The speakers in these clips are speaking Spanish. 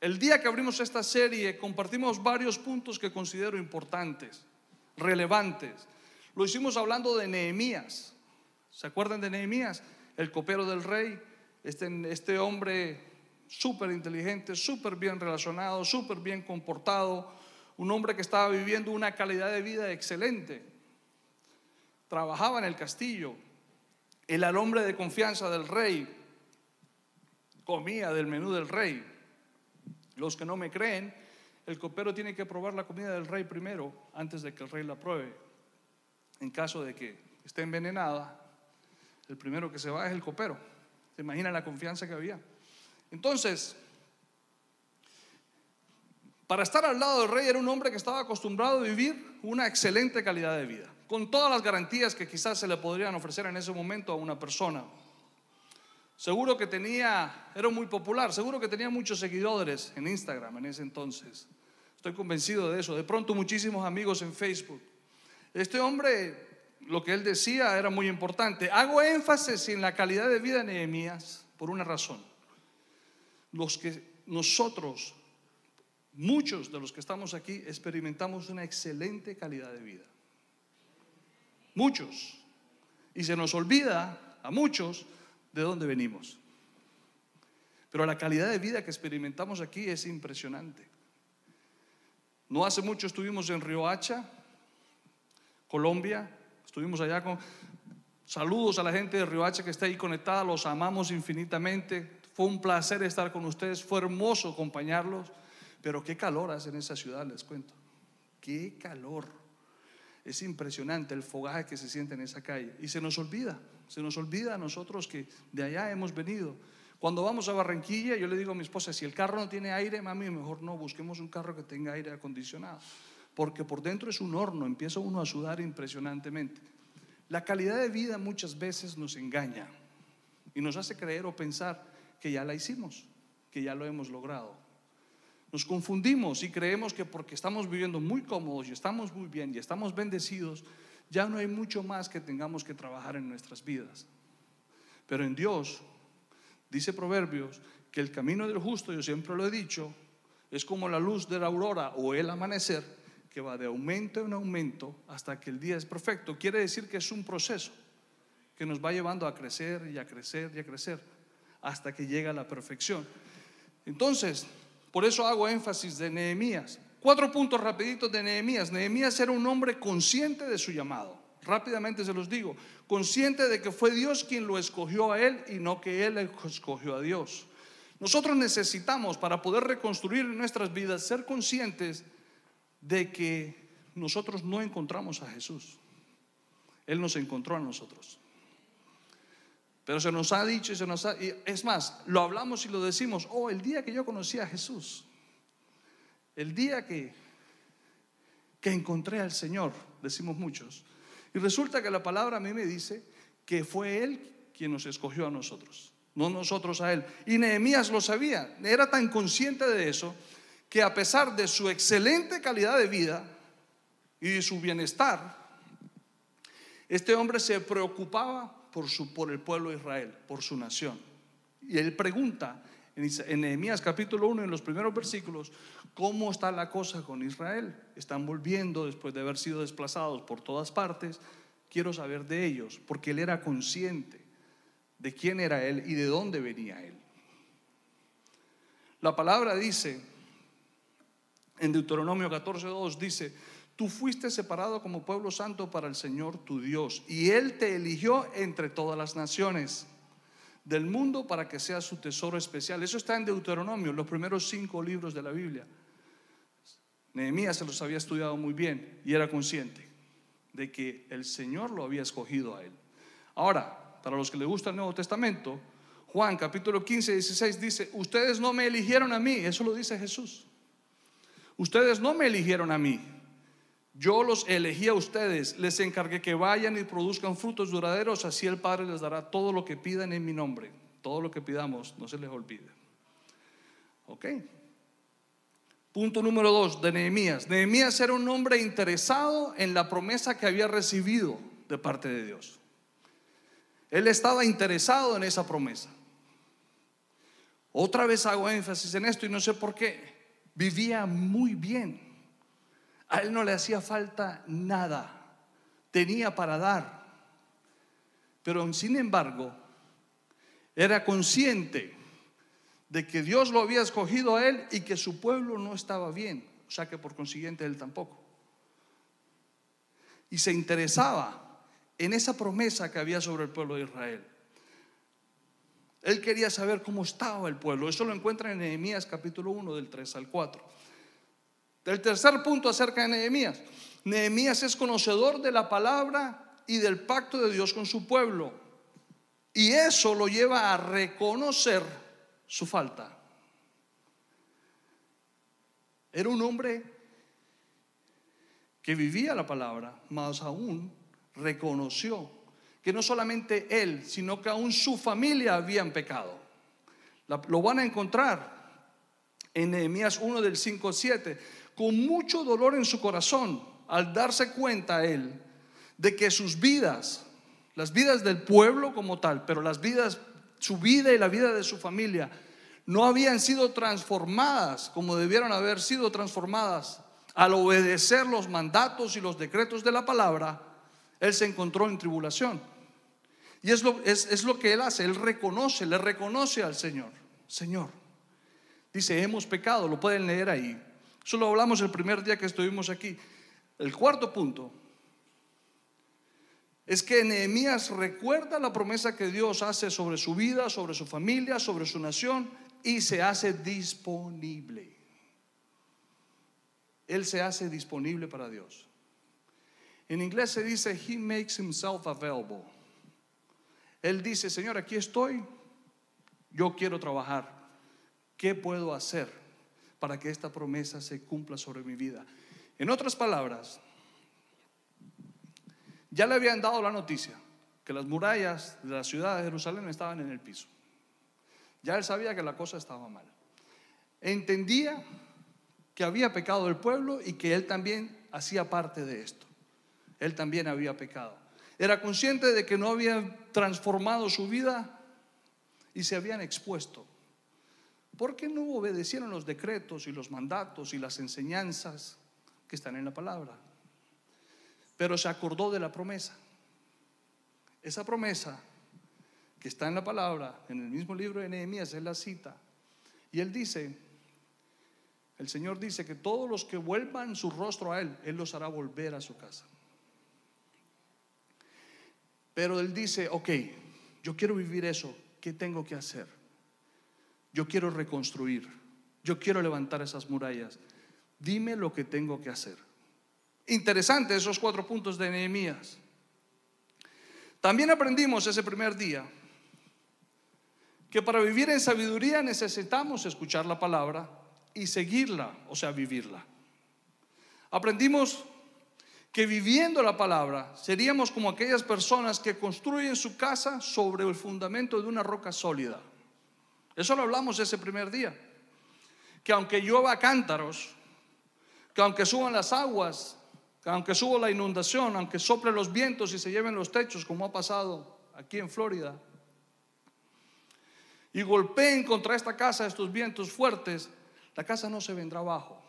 El día que abrimos esta serie compartimos varios puntos que considero importantes, relevantes. Lo hicimos hablando de Nehemías. ¿Se acuerdan de Nehemías? El copero del rey, este, este hombre súper inteligente, súper bien relacionado, súper bien comportado, un hombre que estaba viviendo una calidad de vida excelente. Trabajaba en el castillo, el al hombre de confianza del rey, comía del menú del rey. Los que no me creen, el copero tiene que probar la comida del rey primero antes de que el rey la pruebe. En caso de que esté envenenada, el primero que se va es el copero. ¿Se imagina la confianza que había? Entonces, para estar al lado del rey era un hombre que estaba acostumbrado a vivir una excelente calidad de vida, con todas las garantías que quizás se le podrían ofrecer en ese momento a una persona. Seguro que tenía, era muy popular, seguro que tenía muchos seguidores en Instagram en ese entonces. Estoy convencido de eso. De pronto muchísimos amigos en Facebook. Este hombre, lo que él decía era muy importante. Hago énfasis en la calidad de vida de Nehemías por una razón los que nosotros, muchos de los que estamos aquí, experimentamos una excelente calidad de vida. Muchos. Y se nos olvida a muchos de dónde venimos. Pero la calidad de vida que experimentamos aquí es impresionante. No hace mucho estuvimos en Riohacha, Colombia. Estuvimos allá con saludos a la gente de Riohacha que está ahí conectada. Los amamos infinitamente. Fue un placer estar con ustedes, fue hermoso acompañarlos, pero qué calor hace en esa ciudad, les cuento. Qué calor. Es impresionante el fogaje que se siente en esa calle. Y se nos olvida, se nos olvida a nosotros que de allá hemos venido. Cuando vamos a Barranquilla, yo le digo a mi esposa, si el carro no tiene aire, mami, mejor no, busquemos un carro que tenga aire acondicionado. Porque por dentro es un horno, empieza uno a sudar impresionantemente. La calidad de vida muchas veces nos engaña y nos hace creer o pensar que ya la hicimos, que ya lo hemos logrado. Nos confundimos y creemos que porque estamos viviendo muy cómodos y estamos muy bien y estamos bendecidos, ya no hay mucho más que tengamos que trabajar en nuestras vidas. Pero en Dios, dice Proverbios, que el camino del justo, yo siempre lo he dicho, es como la luz de la aurora o el amanecer, que va de aumento en aumento hasta que el día es perfecto. Quiere decir que es un proceso que nos va llevando a crecer y a crecer y a crecer hasta que llega a la perfección. Entonces, por eso hago énfasis de Nehemías. Cuatro puntos rapiditos de Nehemías. Nehemías era un hombre consciente de su llamado. Rápidamente se los digo. Consciente de que fue Dios quien lo escogió a él y no que él escogió a Dios. Nosotros necesitamos para poder reconstruir nuestras vidas ser conscientes de que nosotros no encontramos a Jesús. Él nos encontró a nosotros. Pero se nos ha dicho y se nos ha... es más, lo hablamos y lo decimos, oh, el día que yo conocí a Jesús, el día que, que encontré al Señor, decimos muchos. Y resulta que la palabra a mí me dice que fue Él quien nos escogió a nosotros, no nosotros a Él. Y Nehemías lo sabía, era tan consciente de eso que a pesar de su excelente calidad de vida y de su bienestar, este hombre se preocupaba por, su, por el pueblo de Israel, por su nación. Y él pregunta en Nehemías capítulo 1, en los primeros versículos, ¿cómo está la cosa con Israel? Están volviendo después de haber sido desplazados por todas partes. Quiero saber de ellos, porque él era consciente de quién era él y de dónde venía él. La palabra dice, en Deuteronomio 14.2 dice, Tú fuiste separado como pueblo santo para el Señor tu Dios y Él te eligió entre todas las naciones del mundo para que seas su tesoro especial. Eso está en Deuteronomio, los primeros cinco libros de la Biblia. Nehemías se los había estudiado muy bien y era consciente de que el Señor lo había escogido a él. Ahora, para los que le gusta el Nuevo Testamento, Juan capítulo 15, 16 dice, ustedes no me eligieron a mí, eso lo dice Jesús. Ustedes no me eligieron a mí, yo los elegí a ustedes, les encargué que vayan y produzcan frutos duraderos, así el Padre les dará todo lo que pidan en mi nombre. Todo lo que pidamos, no se les olvide. ¿Ok? Punto número dos de Nehemías. Nehemías era un hombre interesado en la promesa que había recibido de parte de Dios. Él estaba interesado en esa promesa. Otra vez hago énfasis en esto y no sé por qué. Vivía muy bien. A él no le hacía falta nada. Tenía para dar. Pero sin embargo, era consciente de que Dios lo había escogido a él y que su pueblo no estaba bien. O sea que por consiguiente él tampoco. Y se interesaba en esa promesa que había sobre el pueblo de Israel. Él quería saber cómo estaba el pueblo. Eso lo encuentra en Nehemías capítulo 1 del 3 al 4. El tercer punto acerca de Nehemías. Nehemías es conocedor de la palabra y del pacto de Dios con su pueblo. Y eso lo lleva a reconocer su falta. Era un hombre que vivía la palabra, más aún reconoció que no solamente él, sino que aún su familia habían pecado. lo van a encontrar en Nehemías 1 del 5 al 7, con mucho dolor en su corazón al darse cuenta él de que sus vidas, las vidas del pueblo como tal, pero las vidas, su vida y la vida de su familia, no habían sido transformadas como debieron haber sido transformadas al obedecer los mandatos y los decretos de la palabra, él se encontró en tribulación. Y es lo, es, lo que él hace, él reconoce, le reconoce al Señor. Señor, dice, hemos pecado, lo pueden leer ahí. Eso lo hablamos el primer día que estuvimos aquí. El cuarto punto es que Nehemías recuerda la promesa que Dios hace sobre su vida, sobre su familia, sobre su nación y se hace disponible. Él se hace disponible para Dios. En inglés se dice, He makes himself available. Él dice, Señor, aquí estoy, yo quiero trabajar. ¿Qué puedo hacer para que esta promesa se cumpla sobre mi vida? En otras palabras, ya le habían dado la noticia que las murallas de la ciudad de Jerusalén estaban en el piso. Ya él sabía que la cosa estaba mal. Entendía que había pecado el pueblo y que él también hacía parte de esto. Él también había pecado. Era consciente de que no habían transformado su vida y se habían expuesto. ¿Por qué no obedecieron los decretos y los mandatos y las enseñanzas que están en la palabra? Pero se acordó de la promesa. Esa promesa que está en la palabra, en el mismo libro de Nehemías, es la cita. Y él dice, el Señor dice que todos los que vuelvan su rostro a Él, Él los hará volver a su casa. Pero él dice, ok, yo quiero vivir eso, ¿qué tengo que hacer? Yo quiero reconstruir, yo quiero levantar esas murallas. Dime lo que tengo que hacer. Interesante esos cuatro puntos de Nehemías. También aprendimos ese primer día que para vivir en sabiduría necesitamos escuchar la palabra y seguirla, o sea, vivirla. Aprendimos que viviendo la palabra seríamos como aquellas personas que construyen su casa sobre el fundamento de una roca sólida. Eso lo hablamos ese primer día. Que aunque llueva cántaros, que aunque suban las aguas, que aunque suba la inundación, aunque soplen los vientos y se lleven los techos, como ha pasado aquí en Florida, y golpeen contra esta casa estos vientos fuertes, la casa no se vendrá abajo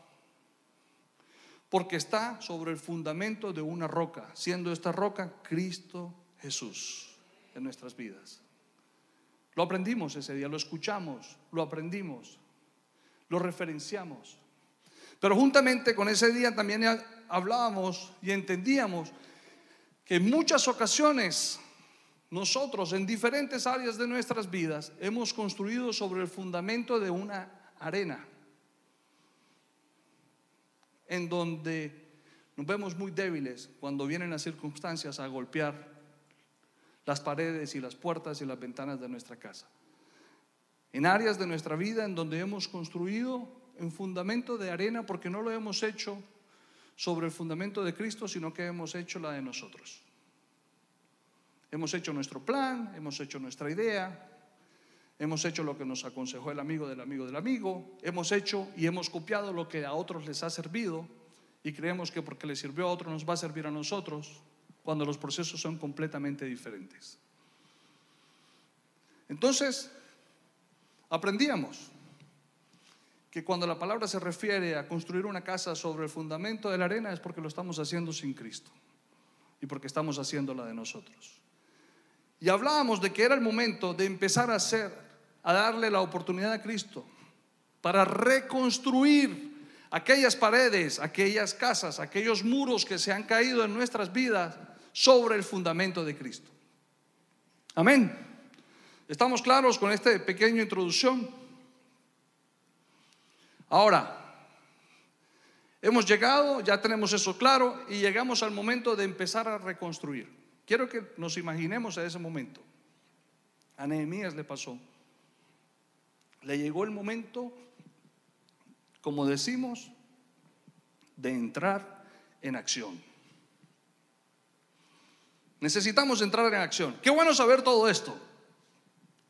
porque está sobre el fundamento de una roca, siendo esta roca Cristo Jesús en nuestras vidas. Lo aprendimos ese día, lo escuchamos, lo aprendimos, lo referenciamos. Pero juntamente con ese día también hablábamos y entendíamos que en muchas ocasiones nosotros en diferentes áreas de nuestras vidas hemos construido sobre el fundamento de una arena en donde nos vemos muy débiles cuando vienen las circunstancias a golpear las paredes y las puertas y las ventanas de nuestra casa. En áreas de nuestra vida en donde hemos construido en fundamento de arena porque no lo hemos hecho sobre el fundamento de Cristo, sino que hemos hecho la de nosotros. Hemos hecho nuestro plan, hemos hecho nuestra idea, hemos hecho lo que nos aconsejó el amigo del amigo del amigo, hemos hecho y hemos copiado lo que a otros les ha servido y creemos que porque le sirvió a otro nos va a servir a nosotros cuando los procesos son completamente diferentes. Entonces, aprendíamos que cuando la palabra se refiere a construir una casa sobre el fundamento de la arena es porque lo estamos haciendo sin Cristo y porque estamos haciéndola de nosotros. Y hablábamos de que era el momento de empezar a hacer, a darle la oportunidad a Cristo para reconstruir aquellas paredes, aquellas casas, aquellos muros que se han caído en nuestras vidas sobre el fundamento de Cristo. Amén. ¿Estamos claros con esta pequeña introducción? Ahora, hemos llegado, ya tenemos eso claro y llegamos al momento de empezar a reconstruir. Quiero que nos imaginemos a ese momento. A Nehemías le pasó. Le llegó el momento, como decimos, de entrar en acción. Necesitamos entrar en acción. Qué bueno saber todo esto.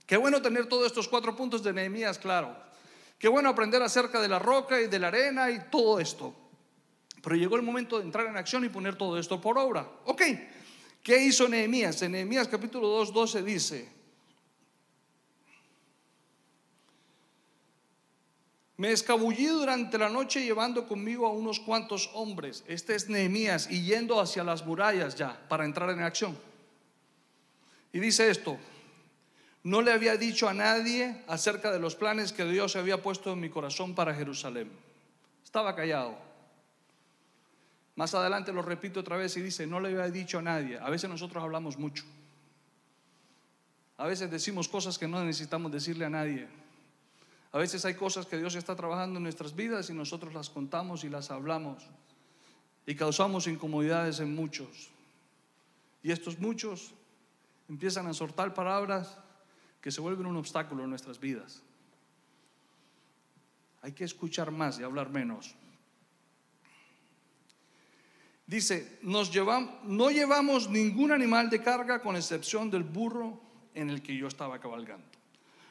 Qué bueno tener todos estos cuatro puntos de Nehemías claro. Qué bueno aprender acerca de la roca y de la arena y todo esto. Pero llegó el momento de entrar en acción y poner todo esto por obra. Ok, ¿qué hizo Nehemías? En Nehemías capítulo 2, 12 dice, Me escabullí durante la noche llevando conmigo a unos cuantos hombres. Este es Nehemías y yendo hacia las murallas ya para entrar en acción. Y dice esto, no le había dicho a nadie acerca de los planes que Dios había puesto en mi corazón para Jerusalén. Estaba callado. Más adelante lo repito otra vez y dice, no le había dicho a nadie. A veces nosotros hablamos mucho. A veces decimos cosas que no necesitamos decirle a nadie. A veces hay cosas que Dios está trabajando en nuestras vidas y nosotros las contamos y las hablamos. Y causamos incomodidades en muchos. Y estos muchos empiezan a soltar palabras que se vuelven un obstáculo en nuestras vidas. Hay que escuchar más y hablar menos. Dice, nos no llevamos ningún animal de carga con excepción del burro en el que yo estaba cabalgando.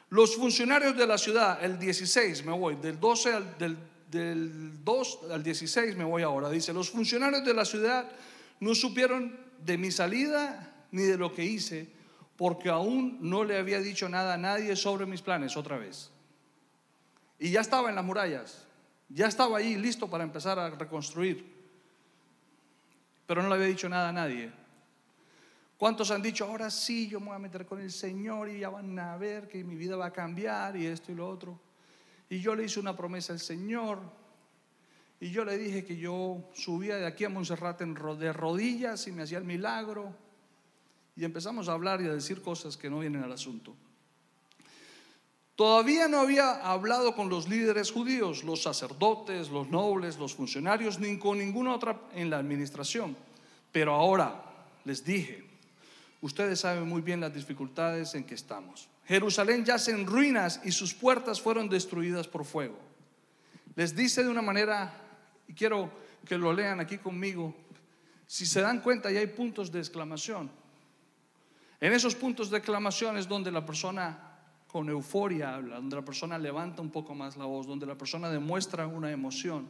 Los funcionarios de la ciudad, el 16 me voy, del 12 al, del, del 2 al 16 me voy ahora. Dice, los funcionarios de la ciudad no supieron de mi salida ni de lo que hice porque aún no le había dicho nada a nadie sobre mis planes otra vez. Y ya estaba en las murallas, ya estaba ahí listo para empezar a reconstruir, pero no le había dicho nada a nadie. ¿Cuántos han dicho, ahora sí, yo me voy a meter con el Señor y ya van a ver que mi vida va a cambiar y esto y lo otro? Y yo le hice una promesa al Señor y yo le dije que yo subía de aquí a Montserrat de rodillas y me hacía el milagro y empezamos a hablar y a decir cosas que no vienen al asunto. Todavía no había hablado con los líderes judíos, los sacerdotes, los nobles, los funcionarios, ni con ninguna otra en la administración. Pero ahora les dije, ustedes saben muy bien las dificultades en que estamos. Jerusalén yace en ruinas y sus puertas fueron destruidas por fuego. Les dice de una manera, y quiero que lo lean aquí conmigo, si se dan cuenta ya hay puntos de exclamación. En esos puntos de exclamación es donde la persona con euforia habla, donde la persona levanta un poco más la voz, donde la persona demuestra una emoción,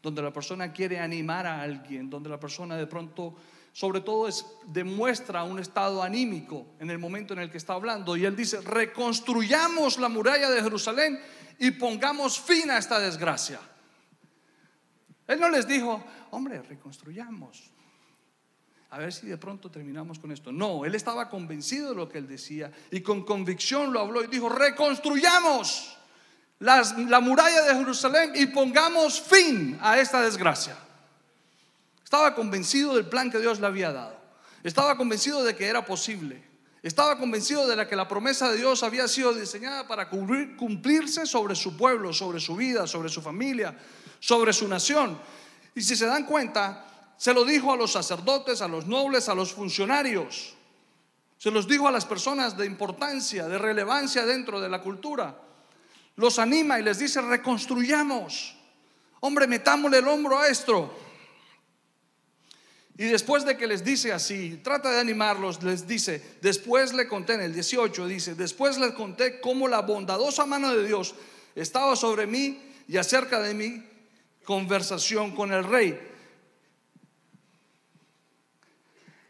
donde la persona quiere animar a alguien, donde la persona de pronto, sobre todo, es, demuestra un estado anímico en el momento en el que está hablando. Y él dice, reconstruyamos la muralla de Jerusalén y pongamos fin a esta desgracia. Él no les dijo, hombre, reconstruyamos a ver si de pronto terminamos con esto. No, él estaba convencido de lo que él decía y con convicción lo habló y dijo, reconstruyamos la muralla de Jerusalén y pongamos fin a esta desgracia. Estaba convencido del plan que Dios le había dado. Estaba convencido de que era posible. Estaba convencido de que la promesa de Dios había sido diseñada para cumplirse sobre su pueblo, sobre su vida, sobre su familia, sobre su nación. Y si se dan cuenta, se lo dijo a los sacerdotes, a los nobles, a los funcionarios. Se los dijo a las personas de importancia, de relevancia dentro de la cultura. Los anima y les dice, reconstruyamos. Hombre, metámosle el hombro a esto. Y después de que les dice así, trata de animarlos, les dice, después le conté en el 18, dice, después les conté cómo la bondadosa mano de Dios estaba sobre mí y acerca de mi conversación con el rey.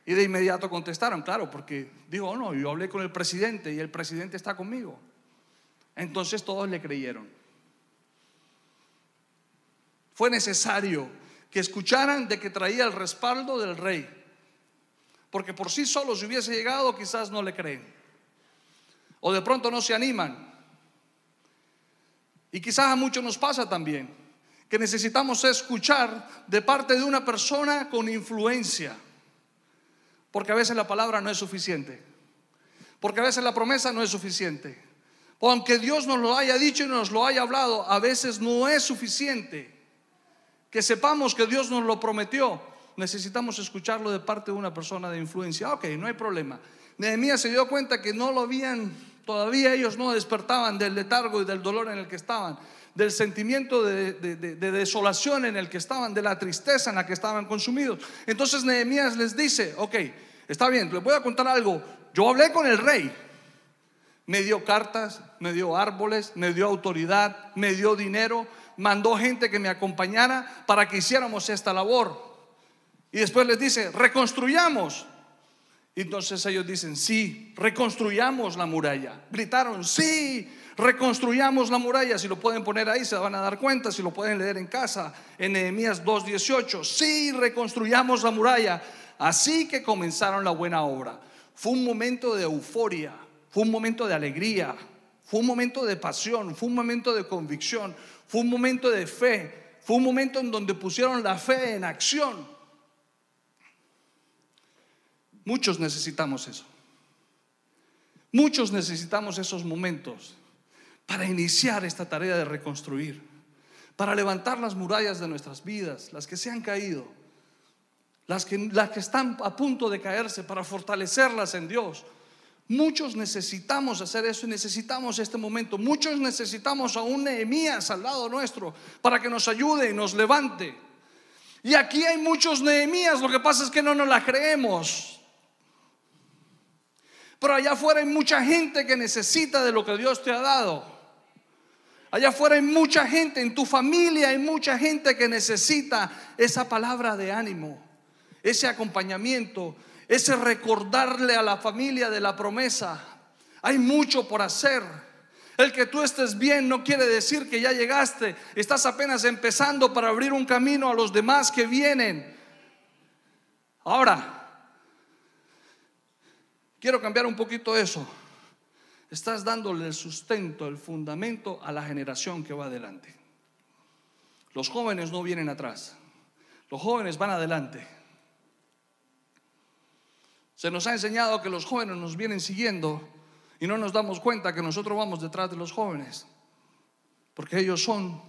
Y de inmediato contestaron, claro, porque dijo, oh, no, yo hablé con el presidente y el presidente está conmigo. Entonces todos le creyeron. Fue necesario que escucharan de que traía el respaldo del rey. Porque por sí solo si hubiese llegado quizás no le creen. O de pronto no se animan. Y quizás a muchos nos pasa también que necesitamos escuchar de parte de una persona con influencia. Porque a veces la palabra no es suficiente. Porque a veces la promesa no es suficiente. Aunque Dios nos lo haya dicho y nos lo haya hablado, a veces no es suficiente. Que sepamos que Dios nos lo prometió. Necesitamos escucharlo de parte de una persona de influencia. Ok, no hay problema. Nehemías se dio cuenta que no lo habían, todavía ellos no despertaban del letargo y del dolor en el que estaban del sentimiento de, desolación en el que estaban, de la tristeza en la que estaban consumidos. Entonces Nehemías les dice, ok, está bien, les voy a contar algo. Yo hablé con el rey, me dio cartas, me dio árboles, me dio autoridad, me dio dinero, mandó gente que me acompañara para que hiciéramos esta labor. Y después les dice, reconstruyamos. Y entonces ellos dicen, sí, reconstruyamos la muralla. Gritaron, sí, reconstruyamos la muralla. Si lo pueden poner ahí, se van a dar cuenta. Si lo pueden leer en casa, en Nehemías 2:18. Sí, reconstruyamos la muralla. Así que comenzaron la buena obra. Fue un momento de euforia, fue un momento de alegría, fue un momento de pasión, fue un momento de convicción, fue un momento de fe, fue un momento en donde pusieron la fe en acción. Muchos necesitamos eso. Muchos necesitamos esos momentos para iniciar esta tarea de reconstruir, para levantar las murallas de nuestras vidas, las que se han caído, las que, las que están a punto de caerse, para fortalecerlas en Dios. Muchos necesitamos hacer eso y necesitamos este momento. Muchos necesitamos a un Nehemías al lado nuestro para que nos ayude y nos levante. Y aquí hay muchos Nehemías, lo que pasa es que no nos la creemos. Pero allá afuera hay mucha gente que necesita de lo que Dios te ha dado. Allá afuera hay mucha gente, en tu familia hay mucha gente que necesita esa palabra de ánimo, ese acompañamiento, ese recordarle a la familia de la promesa. Hay mucho por hacer. El que tú estés bien no quiere decir que ya llegaste, estás apenas empezando para abrir un camino a los demás que vienen. Ahora, quiero cambiar un poquito eso estás dándole el sustento, el fundamento a la generación que va adelante. Los jóvenes no vienen atrás, los jóvenes van adelante. Se nos ha enseñado que los jóvenes nos vienen siguiendo y no nos damos cuenta que nosotros vamos detrás de los jóvenes, porque ellos son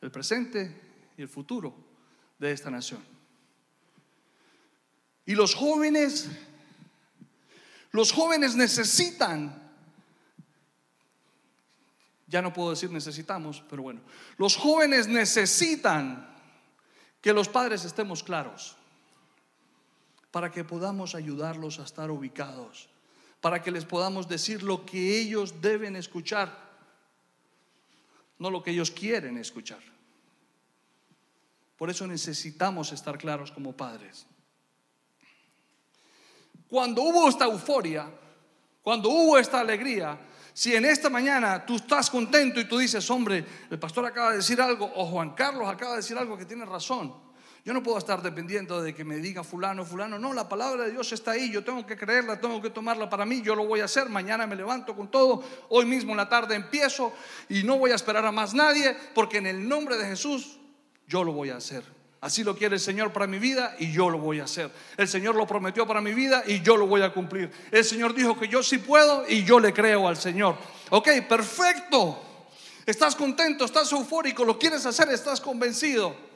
el presente y el futuro de esta nación. Y los jóvenes, los jóvenes necesitan ya no puedo decir necesitamos, pero bueno. Los jóvenes necesitan que los padres estemos claros para que podamos ayudarlos a estar ubicados, para que les podamos decir lo que ellos deben escuchar, no lo que ellos quieren escuchar. Por eso necesitamos estar claros como padres. Cuando hubo esta euforia, cuando hubo esta alegría, si en esta mañana tú estás contento y tú dices, hombre, el pastor acaba de decir algo, o Juan Carlos acaba de decir algo que tiene razón, yo no puedo estar dependiendo de que me diga fulano, fulano. No, la palabra de Dios está ahí. Yo tengo que creerla, tengo que tomarla para mí. Yo lo voy a hacer. Mañana me levanto con todo. Hoy mismo en la tarde empiezo y no voy a esperar a más nadie porque en el nombre de Jesús yo lo voy a hacer. Así lo quiere el Señor para mi vida y yo lo voy a hacer. El Señor lo prometió para mi vida y yo lo voy a cumplir. El Señor dijo que yo sí puedo y yo le creo al Señor. Ok, perfecto. Estás contento, estás eufórico, lo quieres hacer, estás convencido.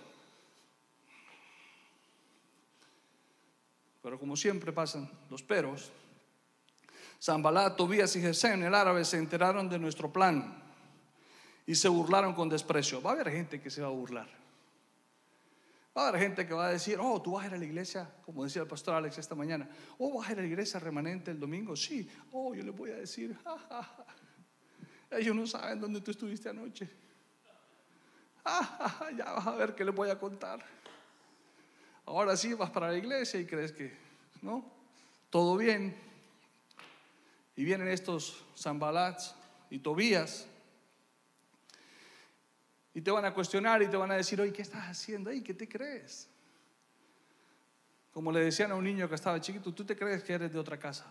Pero como siempre pasan los peros, Zambalá, Tobías y Gesén, el árabe, se enteraron de nuestro plan y se burlaron con desprecio. Va a haber gente que se va a burlar. Va a haber gente que va a decir, oh, tú vas a ir a la iglesia, como decía el pastor Alex esta mañana. Oh, vas a ir a la iglesia remanente el domingo. Sí. Oh, yo les voy a decir, ellos no saben dónde tú estuviste anoche. ya vas a ver qué les voy a contar. Ahora sí vas para la iglesia y crees que, ¿no? Todo bien. Y vienen estos zambalats, y Tobías. Y te van a cuestionar y te van a decir, oye, ¿qué estás haciendo? ¿Qué te crees? Como le decían a un niño que estaba chiquito, tú te crees que eres de otra casa.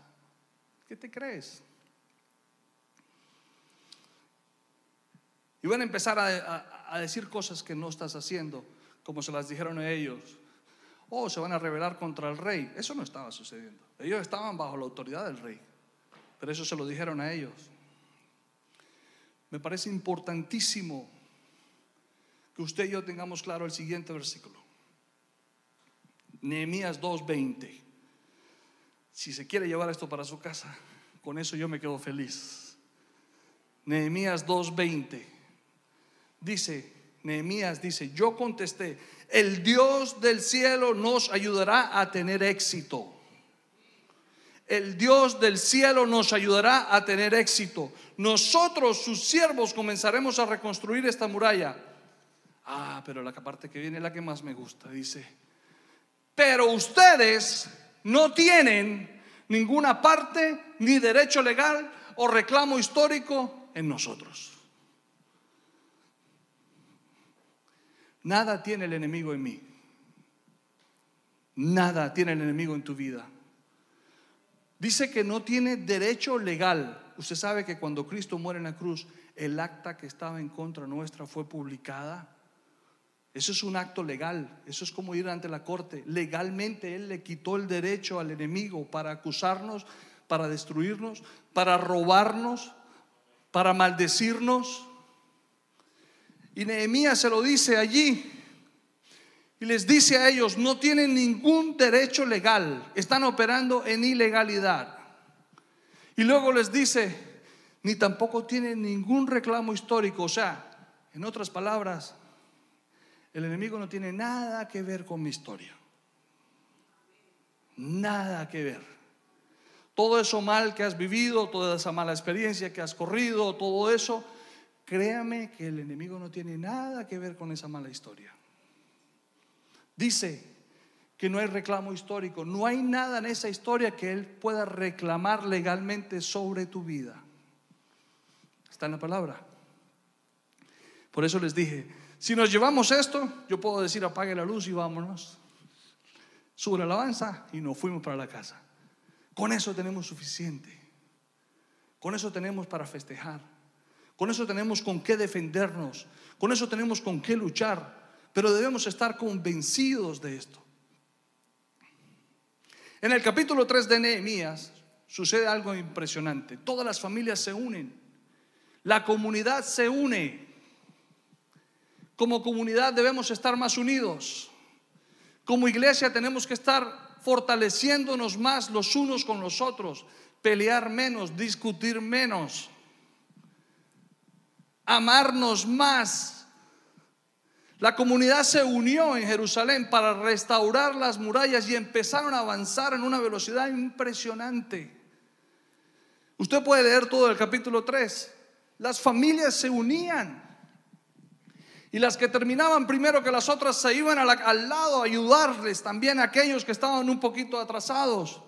¿Qué te crees? Y van a empezar a, decir cosas que no estás haciendo, como se las dijeron a ellos. Oh, se van a rebelar contra el rey. Eso no estaba sucediendo. Ellos estaban bajo la autoridad del rey. Pero eso se lo dijeron a ellos. Me parece importantísimo que usted y yo tengamos claro el siguiente versículo. Nehemías 2:20. Si se quiere llevar esto para su casa, con eso yo me quedo feliz. Nehemías 2:20. Dice, Nehemías dice, yo contesté, el Dios del cielo nos ayudará a tener éxito. El Dios del cielo nos ayudará a tener éxito. Nosotros, sus siervos, comenzaremos a reconstruir esta muralla. Ah, pero la parte que viene es la que más me gusta. Dice, pero ustedes no tienen ninguna parte, ni derecho legal o reclamo histórico en nosotros. Nada tiene el enemigo en mí. Nada tiene el enemigo en tu vida. Dice que no tiene derecho legal. Usted sabe que cuando Cristo muere en la cruz, el acta que estaba en contra nuestra fue publicada. Eso es un acto legal. Eso es como ir ante la corte. Legalmente Él le quitó el derecho al enemigo para acusarnos, para destruirnos, para robarnos, para maldecirnos. Y Nehemías se lo dice allí. Y les dice a ellos, no tienen ningún derecho legal, están operando en ilegalidad. Y luego les dice, ni tampoco tienen ningún reclamo histórico. O sea, en otras palabras, el enemigo no tiene nada que ver con mi historia. Nada que ver. Todo eso mal que has vivido, toda esa mala experiencia que has corrido, todo eso, Créame que el enemigo no tiene nada que ver con esa mala historia. Dice que no hay reclamo histórico, no hay nada en esa historia que él pueda reclamar legalmente sobre tu vida. Está en la palabra. Por eso les dije, si nos llevamos esto, yo puedo decir apague la luz y vámonos. Sube la alabanza y nos fuimos para la casa. Con eso tenemos suficiente. Con eso tenemos para festejar. Con eso tenemos con qué defendernos, con eso tenemos con qué luchar, pero debemos estar convencidos de esto. En el capítulo 3 de Nehemías sucede algo impresionante. Todas las familias se unen, la comunidad se une. Como comunidad debemos estar más unidos. Como iglesia tenemos que estar fortaleciéndonos más los unos con los otros, pelear menos, discutir menos amarnos más. La comunidad se unió en Jerusalén para restaurar las murallas y empezaron a avanzar en una velocidad impresionante. Usted puede leer todo el capítulo 3. Las familias se unían. Y las que terminaban primero que las otras se iban al lado a ayudarles también a aquellos que estaban un poquito atrasados.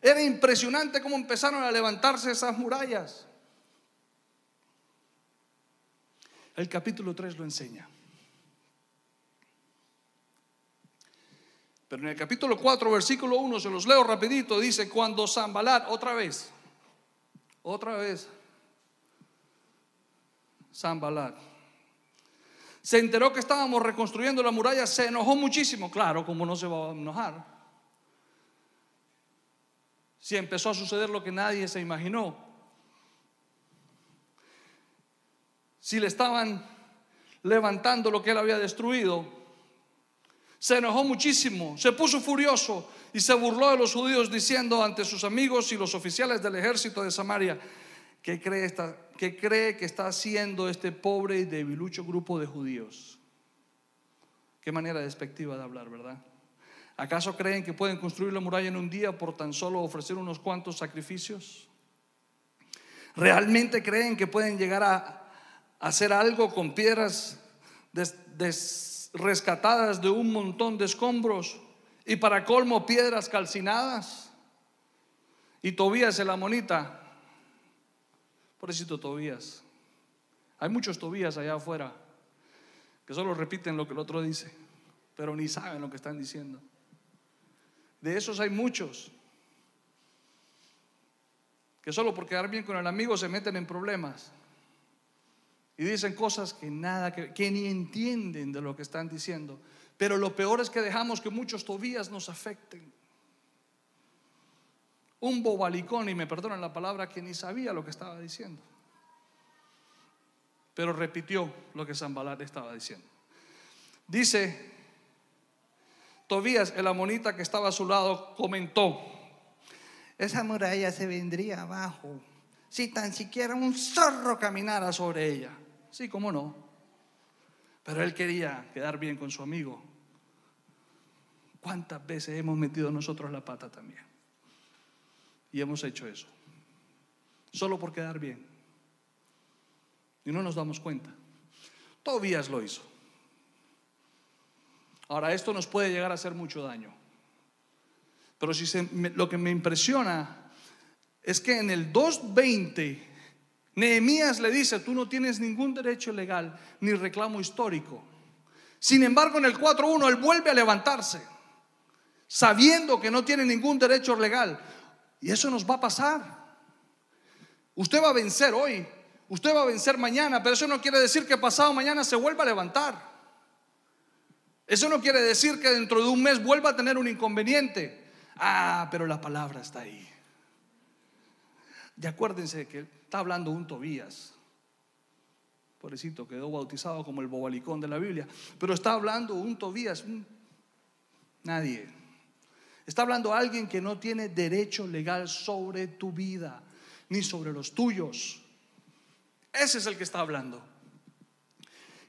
Era impresionante cómo empezaron a levantarse esas murallas. El capítulo 3 lo enseña. Pero en el capítulo 4, versículo 1, se los leo rapidito, dice, cuando Zambalat, otra vez, otra vez, Zambalat, se enteró que estábamos reconstruyendo la muralla, se enojó muchísimo, claro, como no se va a enojar. Si empezó a suceder lo que nadie se imaginó, si le estaban levantando lo que él había destruido. Se enojó muchísimo, se puso furioso y se burló de los judíos diciendo ante sus amigos y los oficiales del ejército de Samaria, ¿qué cree, cree que está haciendo este pobre y debilucho grupo de judíos? Qué manera despectiva de hablar, ¿verdad? ¿Acaso creen que pueden construir la muralla en un día por tan solo ofrecer unos cuantos sacrificios? ¿Realmente creen que pueden llegar a hacer algo con piedras rescatadas de un montón de escombros y para colmo piedras calcinadas. Y Tobías el amonita Pobrecito Tobías. Hay muchos Tobías allá afuera que solo repiten lo que el otro dice, pero ni saben lo que están diciendo. De esos hay muchos que solo por quedar bien con el amigo se meten en problemas y dicen cosas que nada que, que ni entienden de lo que están diciendo. Pero lo peor es que dejamos que muchos Tobías nos afecten. Un bobalicón, y me perdonan la palabra, que ni sabía lo que estaba diciendo. Pero repitió lo que Zambalat estaba diciendo. Dice, Tobías, el amonita que estaba a su lado, comentó, esa muralla se vendría abajo si tan siquiera un zorro caminara sobre ella. Sí, cómo no. Pero él quería quedar bien con su amigo. ¿Cuántas veces hemos metido nosotros la pata también? Y hemos hecho eso. Solo por quedar bien. Y no nos damos cuenta. Tobías lo hizo. Ahora, esto nos puede llegar a hacer mucho daño. Pero si lo que me impresiona es que en el 2.20, Nehemías le dice, tú no tienes ningún derecho legal ni reclamo histórico. Sin embargo, en el 4.1 él vuelve a levantarse, sabiendo que no tiene ningún derecho legal. Y eso nos va a pasar. Usted va a vencer hoy, usted va a vencer mañana, pero eso no quiere decir que pasado mañana se vuelva a levantar. Eso no quiere decir que dentro de un mes vuelva a tener un inconveniente. Ah, pero la palabra está ahí. Y acuérdense que está hablando un Tobías. Pobrecito, quedó bautizado como el bobalicón de la Biblia. Pero está hablando un Tobías. nadie. Está hablando alguien que no tiene derecho legal sobre tu vida, ni sobre los tuyos. Ese es el que está hablando.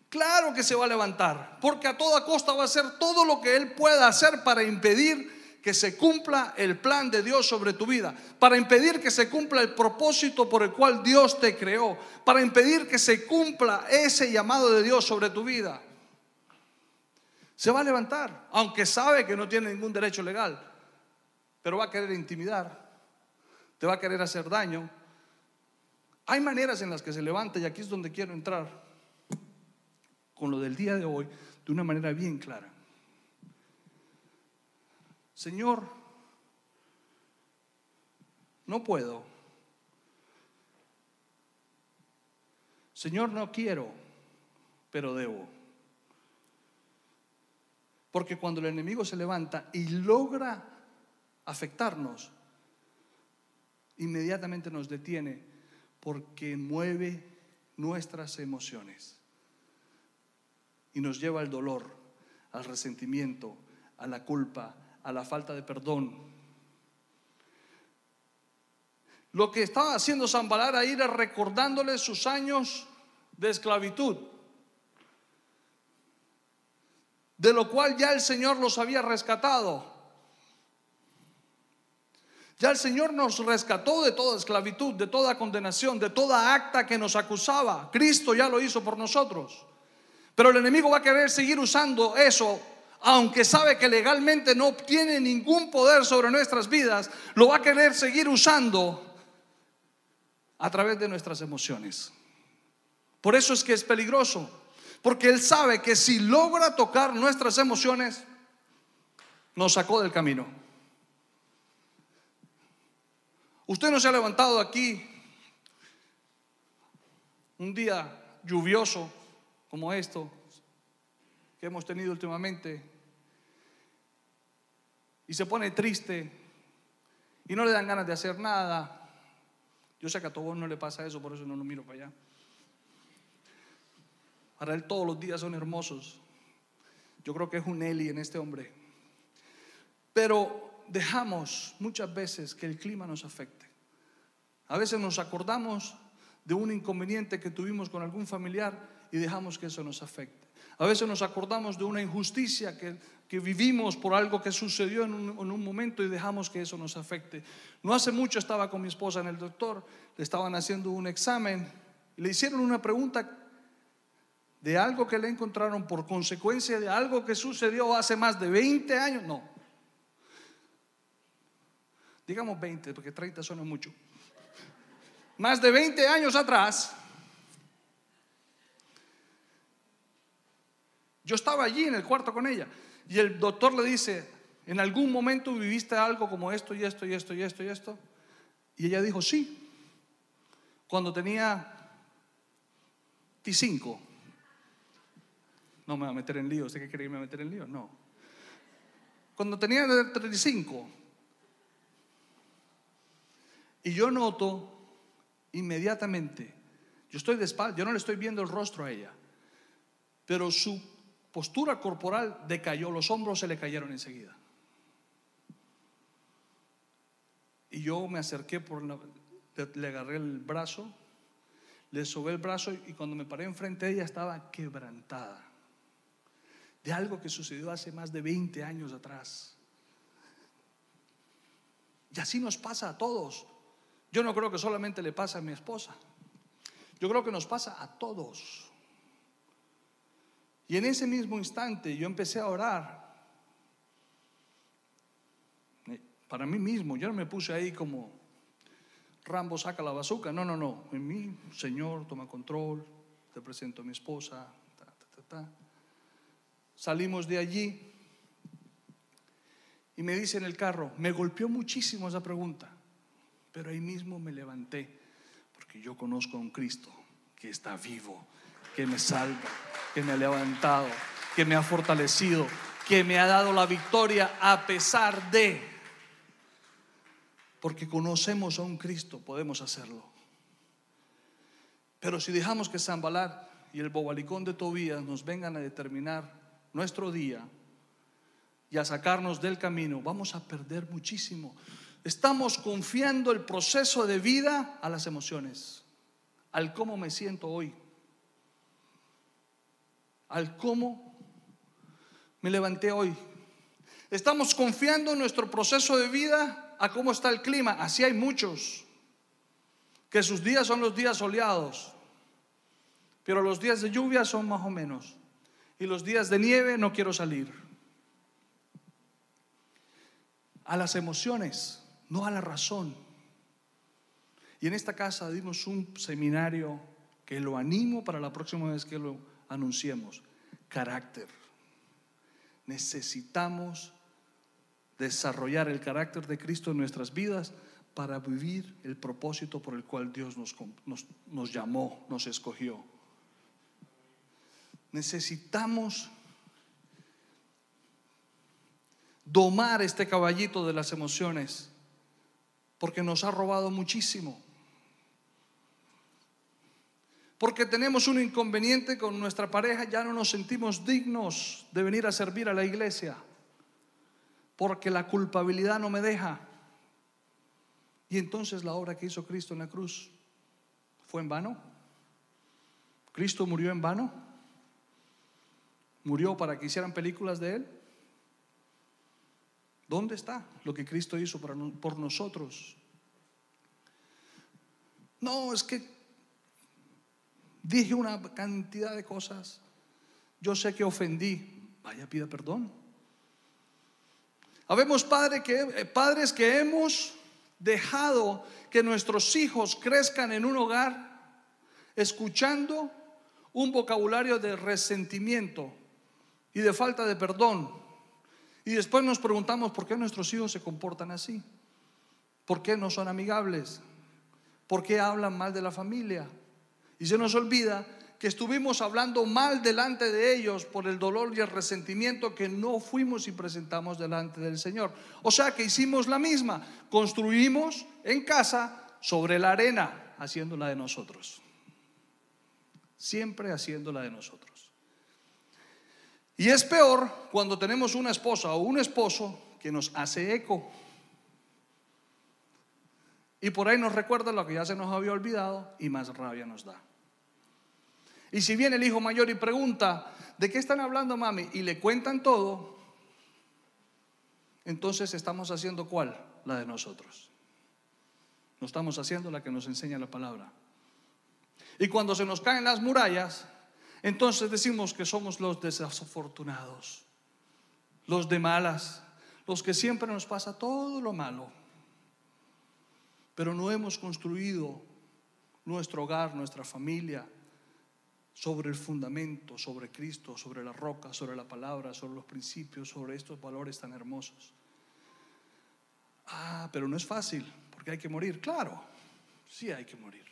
Claro que se va a levantar, porque a toda costa va a hacer todo lo que él pueda hacer para impedir que se cumpla el plan de Dios sobre tu vida, para impedir que se cumpla el propósito por el cual Dios te creó, para impedir que se cumpla ese llamado de Dios sobre tu vida. Se va a levantar, aunque sabe que no tiene ningún derecho legal, pero va a querer intimidar, te va a querer hacer daño. Hay maneras en las que se levanta y aquí es donde quiero entrar con lo del día de hoy de una manera bien clara. Señor, no puedo. Señor, no quiero, pero debo. Porque cuando el enemigo se levanta y logra afectarnos, inmediatamente nos detiene porque mueve nuestras emociones y nos lleva al dolor, al resentimiento, a la culpa, a la falta de perdón. Lo que estaba haciendo Zambalar ahí era recordándole sus años de esclavitud, de lo cual ya el Señor los había rescatado. Ya el Señor nos rescató de toda esclavitud, de toda condenación, de toda acta que nos acusaba. Cristo ya lo hizo por nosotros. Pero el enemigo va a querer seguir usando eso aunque sabe que legalmente no obtiene ningún poder sobre nuestras vidas, lo va a querer seguir usando a través de nuestras emociones. Por eso es que es peligroso, porque Él sabe que si logra tocar nuestras emociones, nos sacó del camino. Usted no se ha levantado aquí un día lluvioso como esto que hemos tenido últimamente y se pone triste y no le dan ganas de hacer nada. Yo sé que a todos no le pasa eso, por eso no lo miro para allá. Para él todos los días son hermosos. Yo creo que es un Eli en este hombre. Pero dejamos muchas veces que el clima nos afecte. A veces nos acordamos de un inconveniente que tuvimos con algún familiar y dejamos que eso nos afecte. A veces nos acordamos de una injusticia que que vivimos por algo que sucedió en un, momento y dejamos que eso nos afecte. No hace mucho estaba con mi esposa en el doctor, le estaban haciendo un examen, le hicieron una pregunta de algo que le encontraron por consecuencia de algo que sucedió hace más de 20 años, no, digamos 20, porque 30 suena mucho. más de 20 años atrás, yo estaba allí en el cuarto con ella y el doctor le dice, ¿en algún momento viviste algo como esto y esto y esto y esto y esto? Y ella dijo, sí, cuando tenía 25. No me va a meter en lío, ¿usted qué quería meter en lío? No. Cuando tenía 35. Y yo noto inmediatamente, yo estoy de espalda, yo no le estoy viendo el rostro a ella, pero su postura corporal decayó, los hombros se le cayeron enseguida. Y yo me acerqué por la, le agarré el brazo, le sobé el brazo y cuando me paré enfrente de ella estaba quebrantada de algo que sucedió hace más de 20 años atrás. Y así nos pasa a todos. Yo no creo que solamente le pase a mi esposa. Yo creo que nos pasa a todos. Y en ese mismo instante yo empecé a orar. Para mí mismo, yo no me puse ahí como Rambo saca la bazuca. No, no, no. En mí, Señor, toma control. Te presento a mi esposa. Salimos de allí y me dice en el carro, me golpeó muchísimo esa pregunta, pero ahí mismo me levanté, porque yo conozco a un Cristo que está vivo, que me salva, que me ha levantado, que me ha fortalecido, que me ha dado la victoria a pesar de, porque conocemos a un Cristo, podemos hacerlo. Pero si dejamos que Zambalar y el bobalicón de Tobías nos vengan a determinar nuestro día y a sacarnos del camino, vamos a perder muchísimo. Estamos confiando el proceso de vida a las emociones, al cómo me siento hoy, al cómo me levanté hoy. Estamos confiando nuestro proceso de vida a cómo está el clima. Así hay muchos, que sus días son los días soleados, pero los días de lluvia son más o menos y los días de nieve no quiero salir. A las emociones, no a la razón. Y en esta casa dimos un seminario que lo animo para la próxima vez que lo anunciemos. Carácter. Necesitamos desarrollar el carácter de Cristo en nuestras vidas para vivir el propósito por el cual Dios nos, nos, nos llamó, nos escogió. Necesitamos domar este caballito de las emociones porque nos ha robado muchísimo. Porque tenemos un inconveniente con nuestra pareja, ya no nos sentimos dignos de venir a servir a la iglesia. Porque la culpabilidad no me deja. Y entonces la obra que hizo Cristo en la cruz fue en vano. Cristo murió en vano murió para que hicieran películas de él? ¿Dónde está lo que Cristo hizo por nosotros? No, es que dije una cantidad de cosas. Yo sé que ofendí. Vaya, pida perdón. Habemos que, eh, padres que hemos dejado que nuestros hijos crezcan en un hogar escuchando un vocabulario de resentimiento, y de falta de perdón. Y después nos preguntamos por qué nuestros hijos se comportan así. ¿Por qué no son amigables? ¿Por qué hablan mal de la familia? Y se nos olvida que estuvimos hablando mal delante de ellos por el dolor y el resentimiento que no fuimos y presentamos delante del Señor. O sea que hicimos la misma, construimos en casa sobre la arena, haciéndola de nosotros. Siempre haciéndola de nosotros. Y es peor cuando tenemos una esposa o un esposo que nos hace eco. Y por ahí nos recuerda lo que ya se nos había olvidado y más rabia nos da. Y si viene el hijo mayor y pregunta, ¿de qué están hablando mami? Y le cuentan todo, entonces estamos haciendo cuál? La de nosotros. No estamos haciendo la que nos enseña la palabra. Y cuando se nos caen las murallas, entonces decimos que somos los desafortunados, los de malas, los que siempre nos pasa todo lo malo. Pero no hemos construido nuestro hogar, nuestra familia, sobre el fundamento, sobre Cristo, sobre la roca, sobre la palabra, sobre los principios, sobre estos valores tan hermosos. Ah, pero no es fácil, porque hay que morir. Claro, sí hay que morir.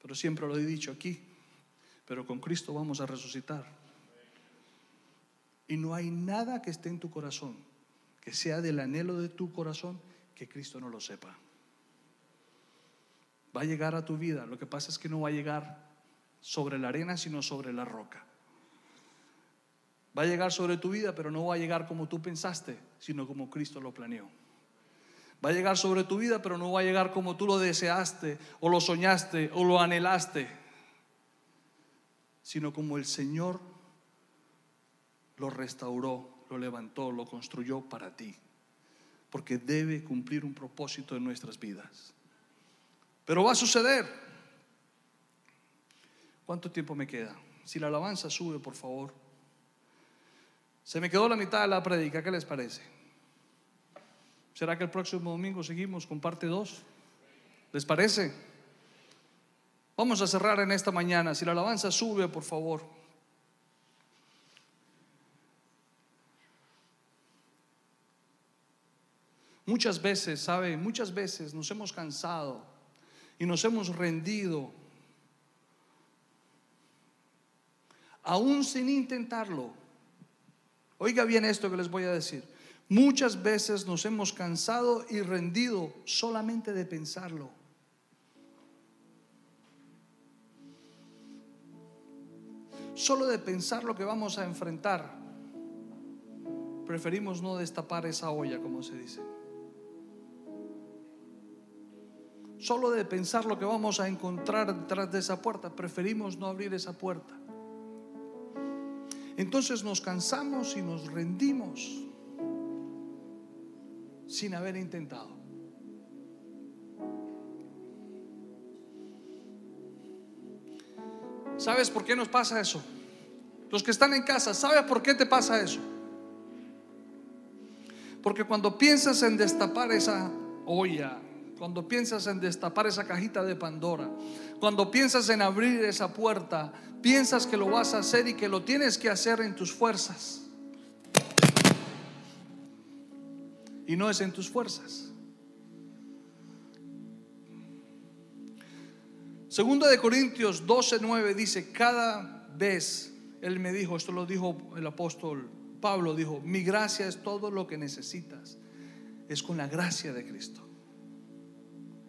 Pero siempre lo he dicho aquí, pero con Cristo vamos a resucitar. Y no hay nada que esté en tu corazón, que sea del anhelo de tu corazón, que Cristo no lo sepa. Va a llegar a tu vida, lo que pasa es que no va a llegar sobre la arena, sino sobre la roca. Va a llegar sobre tu vida, pero no va a llegar como tú pensaste, sino como Cristo lo planeó. Va a llegar sobre tu vida, pero no va a llegar como tú lo deseaste, o lo soñaste, o lo anhelaste, sino como el Señor lo restauró, lo levantó, lo construyó para ti, porque debe cumplir un propósito en nuestras vidas. Pero va a suceder. ¿Cuánto tiempo me queda? Si la alabanza sube, por favor. Se me quedó la mitad de la predica, ¿qué les parece? ¿Será que el próximo domingo seguimos con parte 2? ¿Les parece? Vamos a cerrar en esta mañana. Si la alabanza sube, por favor. Muchas veces, ¿sabe? Muchas veces nos hemos cansado y nos hemos rendido aún sin intentarlo. Oiga bien esto que les voy a decir. Muchas veces nos hemos cansado y rendido solamente de pensarlo. Solo de pensar lo que vamos a enfrentar. Preferimos no destapar esa olla, como se dice. Solo de pensar lo que vamos a encontrar detrás de esa puerta, preferimos no abrir esa puerta. Entonces nos cansamos y nos rendimos sin haber intentado. ¿Sabes por qué nos pasa eso? Los que están en casa, ¿sabes por qué te pasa eso? Porque cuando piensas en destapar esa olla, cuando piensas en destapar esa cajita de Pandora, cuando piensas en abrir esa puerta, piensas que lo vas a hacer y que lo tienes que hacer en tus fuerzas. Y no es en tus fuerzas. Segundo de Corintios 12:9 dice, cada vez él me dijo, esto lo dijo el apóstol Pablo, dijo, mi gracia es todo lo que necesitas. Es con la gracia de Cristo.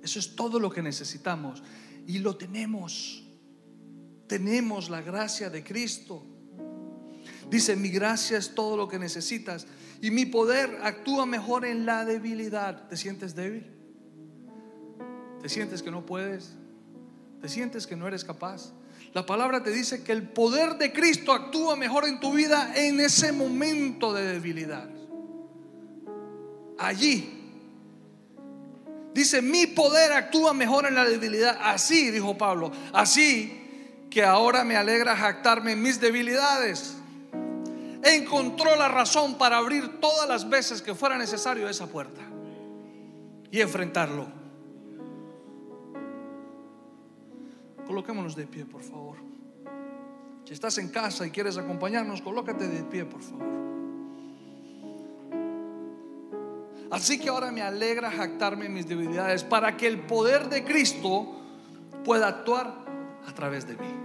Eso es todo lo que necesitamos. Y lo tenemos. Tenemos la gracia de Cristo. Dice, mi gracia es todo lo que necesitas. Y mi poder actúa mejor en la debilidad. ¿Te sientes débil? ¿Te sientes que no puedes? ¿Te sientes que no eres capaz? La palabra te dice que el poder de Cristo actúa mejor en tu vida en ese momento de debilidad. Allí Dice, mi poder actúa mejor en la debilidad. Así, dijo Pablo, así que ahora me alegra jactarme en mis debilidades. Encontró la razón para abrir todas las veces que fuera necesario esa puerta y enfrentarlo. Coloquémonos de pie, por favor. Si estás en casa y quieres acompañarnos, colócate de pie, por favor. Así que ahora me alegra jactarme en mis debilidades para que el poder de Cristo pueda actuar a través de mí.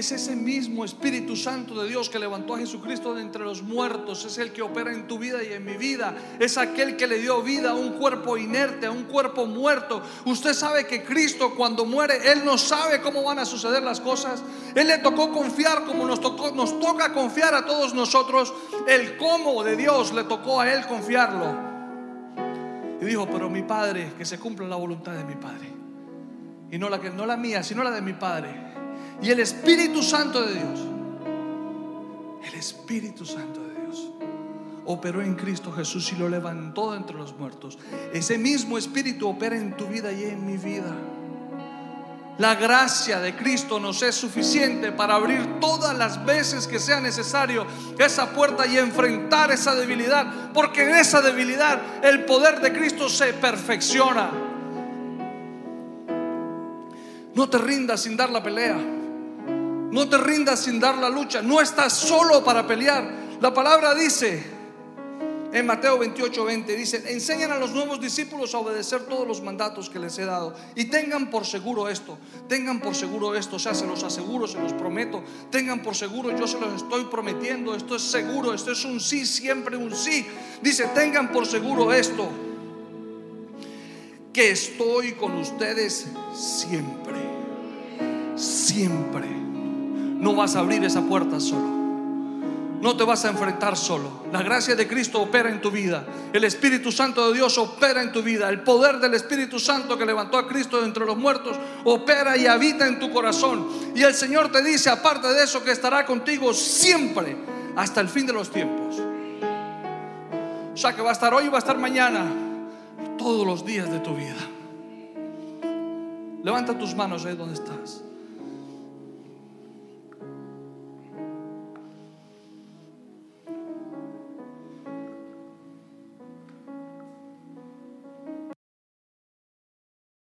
Es ese mismo Espíritu Santo de Dios que levantó a Jesucristo de entre los muertos. Es el que opera en tu vida y en mi vida. Es aquel que le dio vida a un cuerpo inerte, a un cuerpo muerto. Usted sabe que Cristo cuando muere, Él no sabe cómo van a suceder las cosas. Él le tocó confiar como nos, tocó, nos toca confiar a todos nosotros. El cómo de Dios le tocó a Él confiarlo. Y dijo, pero mi Padre, que se cumpla la voluntad de mi Padre. Y no la, no la mía, sino la de mi Padre. Y el Espíritu Santo de Dios, el Espíritu Santo de Dios, operó en Cristo Jesús y lo levantó entre los muertos. Ese mismo Espíritu opera en tu vida y en mi vida. La gracia de Cristo nos es suficiente para abrir todas las veces que sea necesario esa puerta y enfrentar esa debilidad, porque en esa debilidad el poder de Cristo se perfecciona. No te rindas sin dar la pelea. No te rindas sin dar la lucha. No estás solo para pelear. La palabra dice, en Mateo 28, 20 dice, enseñan a los nuevos discípulos a obedecer todos los mandatos que les he dado. Y tengan por seguro esto, tengan por seguro esto, o sea, se los aseguro, se los prometo, tengan por seguro, yo se los estoy prometiendo, esto es seguro, esto es un sí, siempre un sí. Dice, tengan por seguro esto, que estoy con ustedes siempre, siempre. No vas a abrir esa puerta solo. No te vas a enfrentar solo. La gracia de Cristo opera en tu vida. El Espíritu Santo de Dios opera en tu vida. El poder del Espíritu Santo que levantó a Cristo de entre los muertos opera y habita en tu corazón. Y el Señor te dice, aparte de eso, que estará contigo siempre hasta el fin de los tiempos. O sea que va a estar hoy va a estar mañana, todos los días de tu vida. Levanta tus manos ahí donde estás.